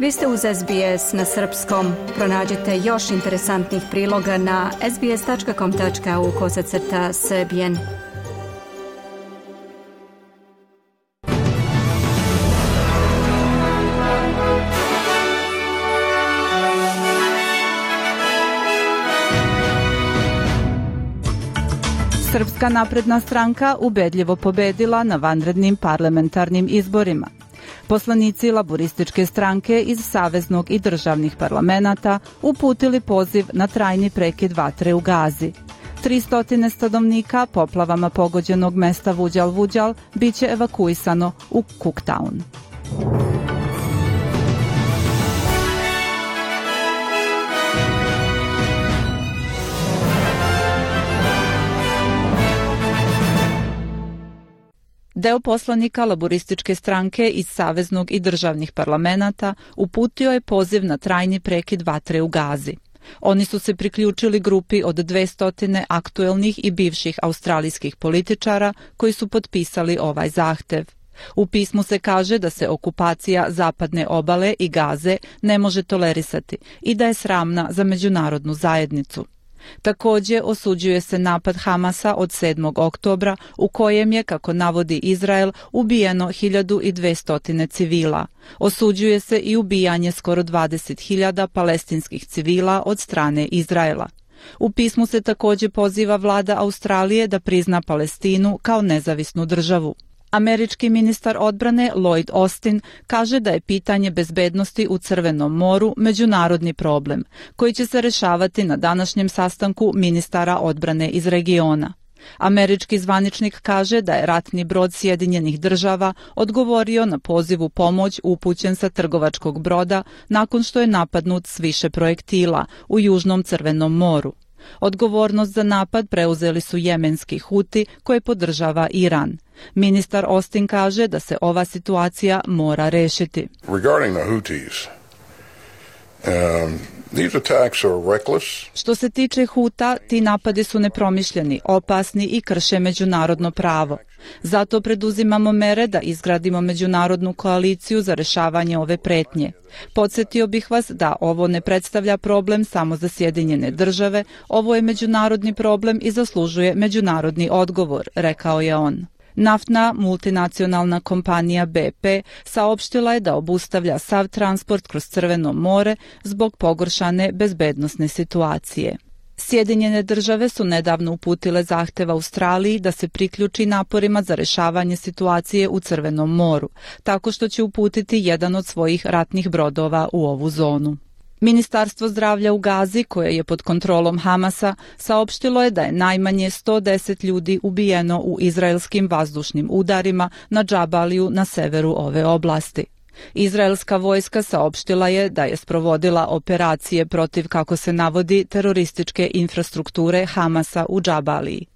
Vi ste uz SBS na srpskom. Pronađite još interesantnih priloga na sbs.com.au kosacrta srbijen. Srpska napredna stranka ubedljivo pobedila na vanrednim parlamentarnim izborima. Poslanici laborističke stranke iz saveznog i državnih parlamenta uputili poziv na trajni prekid vatre u Gazi. 300 stanovnika poplavama pogođenog mesta Vuđal-Vuđal biće evakuisano u Cooktown. Deo poslanika laborističke stranke iz saveznog i državnih parlamenta uputio je poziv na trajni prekid vatre u Gazi. Oni su se priključili grupi od 200 aktuelnih i bivših australijskih političara koji su potpisali ovaj zahtev. U pismu se kaže da se okupacija zapadne obale i gaze ne može tolerisati i da je sramna za međunarodnu zajednicu. Takođe osuđuje se napad Hamasa od 7. oktobra u kojem je, kako navodi Izrael, ubijeno 1200 civila. Osuđuje se i ubijanje skoro 20.000 palestinskih civila od strane Izraela. U pismu se takođe poziva vlada Australije da prizna Palestinu kao nezavisnu državu. Američki ministar odbrane Lloyd Austin kaže da je pitanje bezbednosti u Crvenom moru međunarodni problem, koji će se rešavati na današnjem sastanku ministara odbrane iz regiona. Američki zvaničnik kaže da je ratni brod Sjedinjenih država odgovorio na pozivu pomoć upućen sa trgovačkog broda nakon što je napadnut s više projektila u Južnom Crvenom moru. Odgovornost za napad preuzeli su jemenski Huti koje podržava Iran. Ministar Austin kaže da se ova situacija mora rešiti. Regarding the Houthis, um, These attacks are reckless. Što se tiče Huta, ti napadi su nepromišljeni, opasni i krše međunarodno pravo. Zato preduzimamo mere da izgradimo međunarodnu koaliciju za rešavanje ove pretnje. Podsjetio bih vas da ovo ne predstavlja problem samo za Sjedinjene države, ovo je međunarodni problem i zaslužuje međunarodni odgovor, rekao je on. Naftna multinacionalna kompanija BP saopštila je da obustavlja sav transport kroz Crveno more zbog pogoršane bezbednostne situacije. Sjedinjene države su nedavno uputile zahtev Australiji da se priključi naporima za rešavanje situacije u Crvenom moru, tako što će uputiti jedan od svojih ratnih brodova u ovu zonu. Ministarstvo zdravlja u Gazi, koje je pod kontrolom Hamasa, saopštilo je da je najmanje 110 ljudi ubijeno u izraelskim vazdušnim udarima na Džabaliju na severu ove oblasti. Izraelska vojska saopštila je da je sprovodila operacije protiv, kako se navodi, terorističke infrastrukture Hamasa u Džabaliji.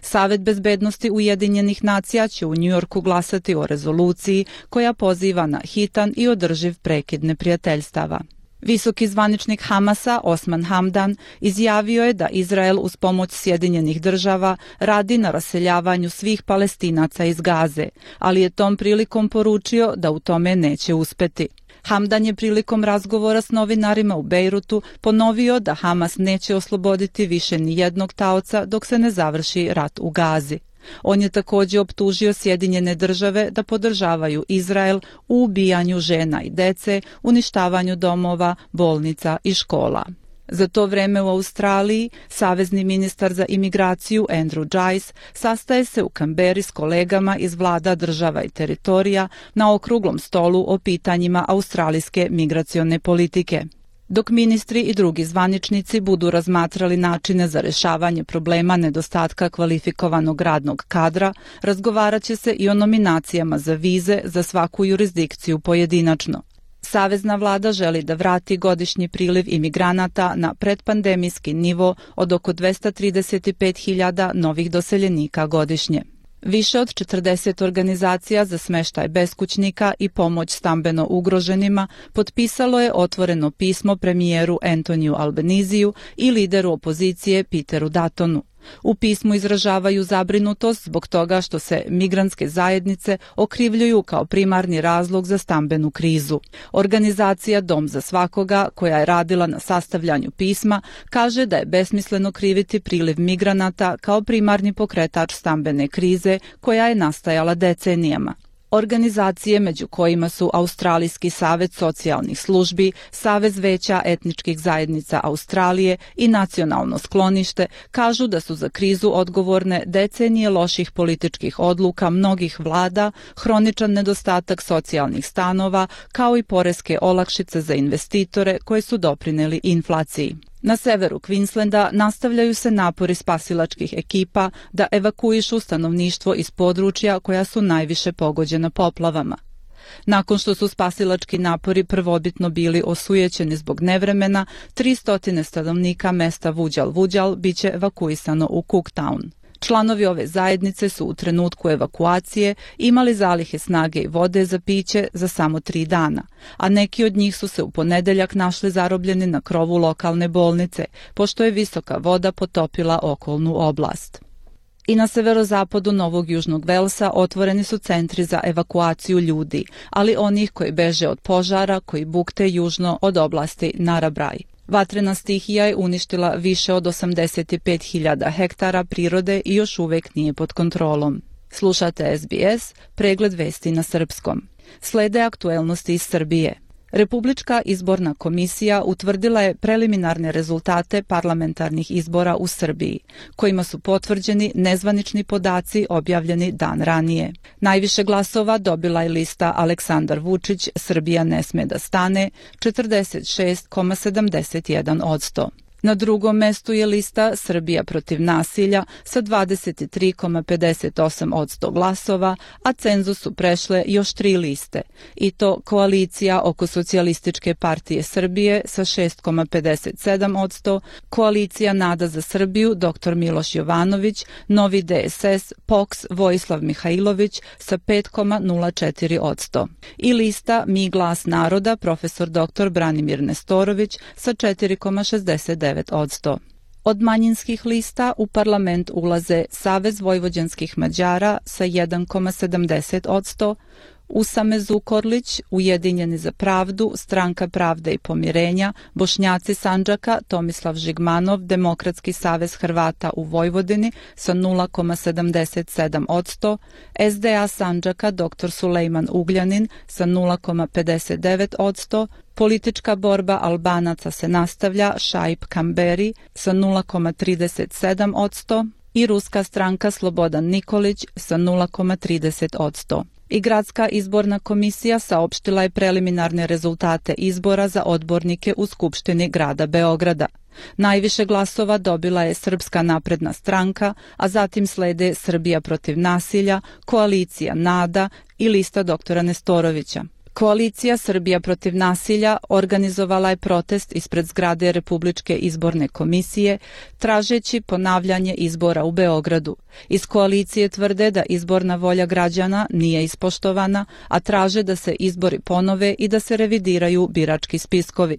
Savet bezbednosti Ujedinjenih nacija će u Njujorku glasati o rezoluciji koja poziva na hitan i održiv prekid neprijateljstava. Visoki zvaničnik Hamasa Osman Hamdan izjavio je da Izrael uz pomoć Sjedinjenih država radi na raseljavanju svih palestinaca iz Gaze, ali je tom prilikom poručio da u tome neće uspeti. Hamdan je prilikom razgovora s novinarima u Bejrutu ponovio da Hamas neće osloboditi više ni jednog taoca dok se ne završi rat u Gazi. On je takođe optužio Sjedinjene države da podržavaju Izrael u ubijanju žena i dece, uništavanju domova, bolnica i škola. Za to vreme u Australiji savezni ministar za imigraciju Andrew Giles sastaje se u Kamberi s kolegama iz vlada država i teritorija na okruglom stolu o pitanjima australijske migracione politike dok ministri i drugi zvaničnici budu razmatrali načine za rešavanje problema nedostatka kvalifikovanog radnog kadra, razgovarat će se i o nominacijama za vize za svaku jurisdikciju pojedinačno. Savezna vlada želi da vrati godišnji priliv imigranata na predpandemijski nivo od oko 235.000 novih doseljenika godišnje. Više od 40 organizacija za smeštaj beskućnika i pomoć stambeno ugroženima potpisalo je otvoreno pismo premijeru Antoniju Albaniziju i lideru opozicije Peteru Datonu. U pismu izražavaju zabrinutost zbog toga što se migrantske zajednice okrivljuju kao primarni razlog za stambenu krizu. Organizacija Dom za svakoga, koja je radila na sastavljanju pisma, kaže da je besmisleno kriviti priliv migranata kao primarni pokretač stambene krize koja je nastajala decenijama. Organizacije među kojima su Australijski savet socijalnih službi, Savez veća etničkih zajednica Australije i Nacionalno sklonište kažu da su za krizu odgovorne decenije loših političkih odluka mnogih vlada, hroničan nedostatak socijalnih stanova, kao i poreske olakšice za investitore koje su doprineli inflaciji. Na severu Queenslanda nastavljaju se napori spasilačkih ekipa da evakuišu stanovništvo iz područja koja su najviše pogođena poplavama. Nakon što su spasilački napori prvobitno bili osujećeni zbog nevremena, 300 stanovnika mesta Vuđal Vuđal biće evakuisano u Cooktown. Članovi ove zajednice su u trenutku evakuacije imali zalihe snage i vode za piće za samo tri dana, a neki od njih su se u ponedeljak našli zarobljeni na krovu lokalne bolnice, pošto je visoka voda potopila okolnu oblast. I na severozapadu Novog Južnog Velsa otvoreni su centri za evakuaciju ljudi, ali onih koji beže od požara koji bukte južno od oblasti Narabraj. Vatrena stihija je uništila više od 85.000 hektara prirode i još uvek nije pod kontrolom. Slušate SBS, pregled vesti na srpskom. Slede aktuelnosti iz Srbije. Republička izborna komisija utvrdila je preliminarne rezultate parlamentarnih izbora u Srbiji, kojima su potvrđeni nezvanični podaci objavljeni dan ranije. Najviše glasova dobila je lista Aleksandar Vučić, Srbija ne sme da stane, 46,71 odsto. Na drugom mestu je lista Srbija protiv nasilja sa 23,58 od 100 glasova, a cenzus su prešle još tri liste, i to koalicija oko Socijalističke partije Srbije sa 6,57 od 100, koalicija Nada za Srbiju dr. Miloš Jovanović, Novi DSS, POKS Vojislav Mihajlović sa 5,04 od 100 i lista Mi glas naroda profesor dr. Branimir Nestorović sa 4,69 9 Od manjinskih lista u parlament ulaze Savez vojvođanskih Mađara sa 1,70 odsto, Usame Zukorlić, Ujedinjeni za pravdu, Stranka pravde i pomirenja, Bošnjaci Sanđaka, Tomislav Žigmanov, Demokratski savez Hrvata u Vojvodini sa 0,77 odsto, SDA Sanđaka, dr. Sulejman Ugljanin sa 0,59 odsto, Politička borba Albanaca se nastavlja, Šaip Kamberi sa 0,37 odsto i Ruska stranka Slobodan Nikolić sa 0,30 odsto i Gradska izborna komisija saopštila je preliminarne rezultate izbora za odbornike u Skupštini grada Beograda. Najviše glasova dobila je Srpska napredna stranka, a zatim slede Srbija protiv nasilja, Koalicija NADA i lista doktora Nestorovića. Koalicija Srbija protiv nasilja organizovala je protest ispred zgrade Republičke izborne komisije, tražeći ponavljanje izbora u Beogradu. Iz koalicije tvrde da izborna volja građana nije ispoštovana, a traže da se izbori ponove i da se revidiraju birački spiskovi.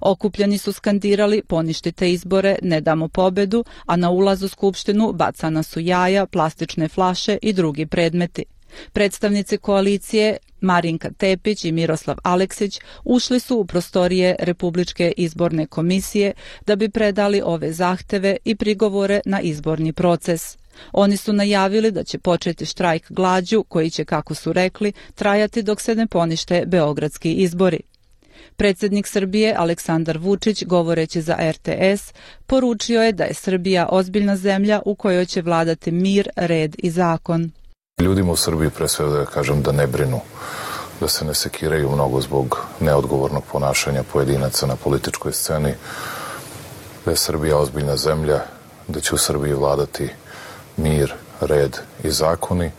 Okupljeni su skandirali poništite izbore, ne damo pobedu, a na ulazu Skupštinu bacana su jaja, plastične flaše i drugi predmeti. Predstavnici koalicije Marinka Tepić i Miroslav Aleksić ušli su u prostorije Republičke izborne komisije da bi predali ove zahteve i prigovore na izborni proces. Oni su najavili da će početi štrajk glađu koji će, kako su rekli, trajati dok se ne ponište beogradski izbori. Predsednik Srbije Aleksandar Vučić, govoreći za RTS, poručio je da je Srbija ozbiljna zemlja u kojoj će vladati mir, red i zakon. Ljudima u Srbiji pre svega da kažem da ne brinu, da se ne sekiraju mnogo zbog neodgovornog ponašanja pojedinaca na političkoj sceni, da je Srbija ozbiljna zemlja, da će u Srbiji vladati mir, red i zakoni,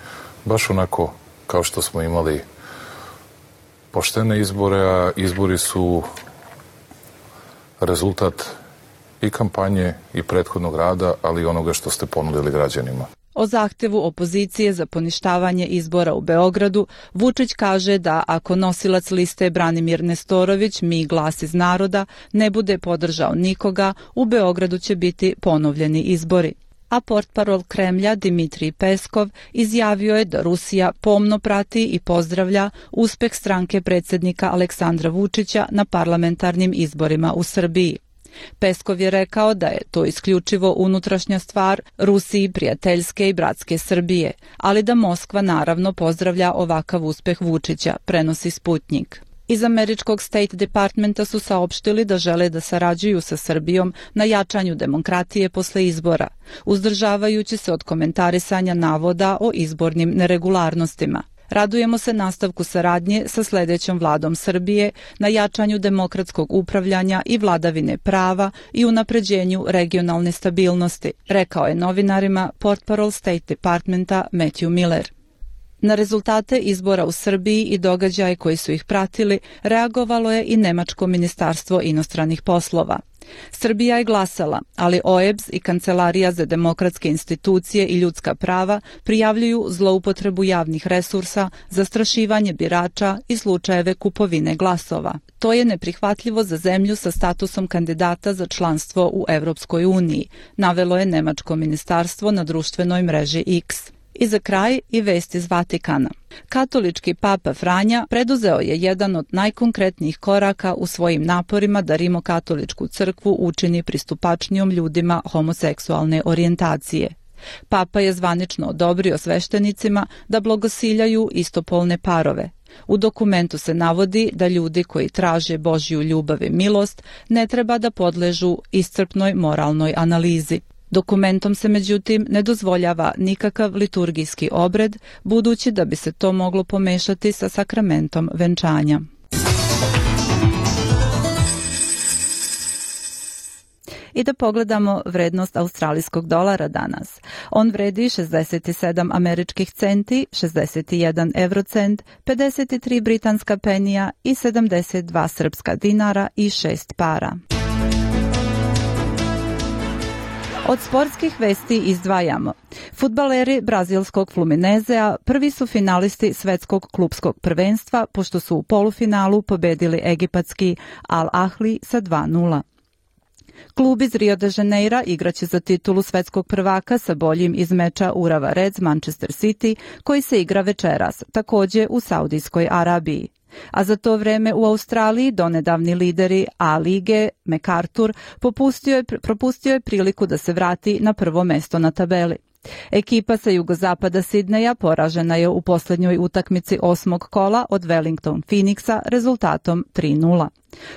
baš onako kao što smo imali poštene izbore, a izbori su rezultat i kampanje i prethodnog rada, ali i onoga što ste ponudili građanima. O zahtevu opozicije za poništavanje izbora u Beogradu, Vučić kaže da ako nosilac liste Branimir Nestorović, mi glas iz naroda, ne bude podržao nikoga, u Beogradu će biti ponovljeni izbori. a portparol Kremlja Dimitrij Peskov izjavio je da Rusija pomno prati i pozdravlja uspeh stranke predsjednika Aleksandra Vučića na parlamentarnim izborima u Srbiji. Peskov je rekao da je to isključivo unutrašnja stvar Rusiji prijateljske i bratske Srbije, ali da Moskva naravno pozdravlja ovakav uspeh Vučića, prenosi Sputnik. Iz američkog State Departmenta su saopštili da žele da sarađuju sa Srbijom na jačanju demokratije posle izbora, uzdržavajući se od komentarisanja navoda o izbornim neregularnostima. Radujemo se nastavku saradnje sa sledećom vladom Srbije na jačanju demokratskog upravljanja i vladavine prava i unapređenju regionalne stabilnosti, rekao je novinarima portparol State Departmenta Matthew Miller. Na rezultate izbora u Srbiji i događaje koji su ih pratili reagovalo je i Nemačko ministarstvo inostranih poslova. Srbija je glasala, ali OEBS i Kancelarija za demokratske institucije i ljudska prava prijavljuju zloupotrebu javnih resursa, zastrašivanje birača i slučajeve kupovine glasova. To je neprihvatljivo za zemlju sa statusom kandidata za članstvo u Evropskoj uniji, navelo je Nemačko ministarstvo na društvenoj mreži X. I za kraj i vest iz Vatikana. Katolički papa Franja preduzeo je jedan od najkonkretnijih koraka u svojim naporima da Rimokatoličku crkvu učini pristupačnijom ljudima homoseksualne orijentacije. Papa je zvanično odobrio sveštenicima da blagosiljaju istopolne parove. U dokumentu se navodi da ljudi koji traže Božju ljubav i milost ne treba da podležu iscrpnoj moralnoj analizi. Dokumentom se međutim ne dozvoljava nikakav liturgijski obred, budući da bi se to moglo pomešati sa sakramentom venčanja. I da pogledamo vrednost australijskog dolara danas. On vredi 67 američkih centi, 61 eurocent, 53 britanska penija i 72 srpska dinara i 6 para. Od sportskih vesti izdvajamo. Futbaleri brazilskog Fluminezea prvi su finalisti svetskog klubskog prvenstva pošto su u polufinalu pobedili egipatski Al Ahli sa 2-0. Klub iz Rio de Janeira igraće za titulu svetskog prvaka sa boljim iz meča Urava Reds Manchester City koji se igra večeras, takođe u Saudijskoj Arabiji. A za to vreme u Australiji donedavni lideri A lige, MacArthur, popustio je, propustio je priliku da se vrati na prvo mesto na tabeli. Ekipa sa jugozapada Sidneja poražena je u poslednjoj utakmici osmog kola od Wellington Phoenixa rezultatom 3-0.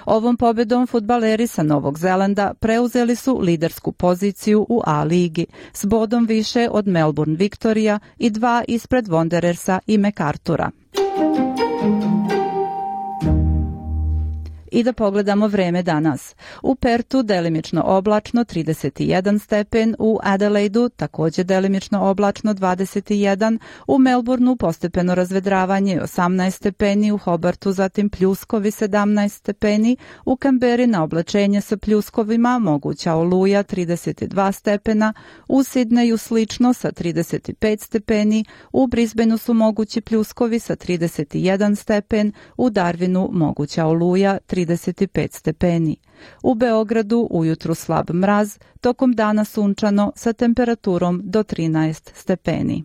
Ovom pobedom futbaleri sa Novog Zelanda preuzeli su lidersku poziciju u A ligi s bodom više od Melbourne Victoria i dva ispred Wanderersa i MacArthura. I da pogledamo vreme danas. U Pertu delimično oblačno 31 stepen, u Adelaidu takođe delimično oblačno 21, u Melbourneu postepeno razvedravanje 18 stepeni, u Hobartu zatim pljuskovi 17 stepeni, u Kamberi na oblačenje sa pljuskovima moguća oluja 32 stepena, u Sidneju slično sa 35 stepeni, u Brisbaneu su mogući pljuskovi sa 31 stepen, u Darwinu moguća oluja 30 35 stepeni. U Beogradu ujutru slab mraz, tokom dana sunčano sa temperaturom do 13 stepeni.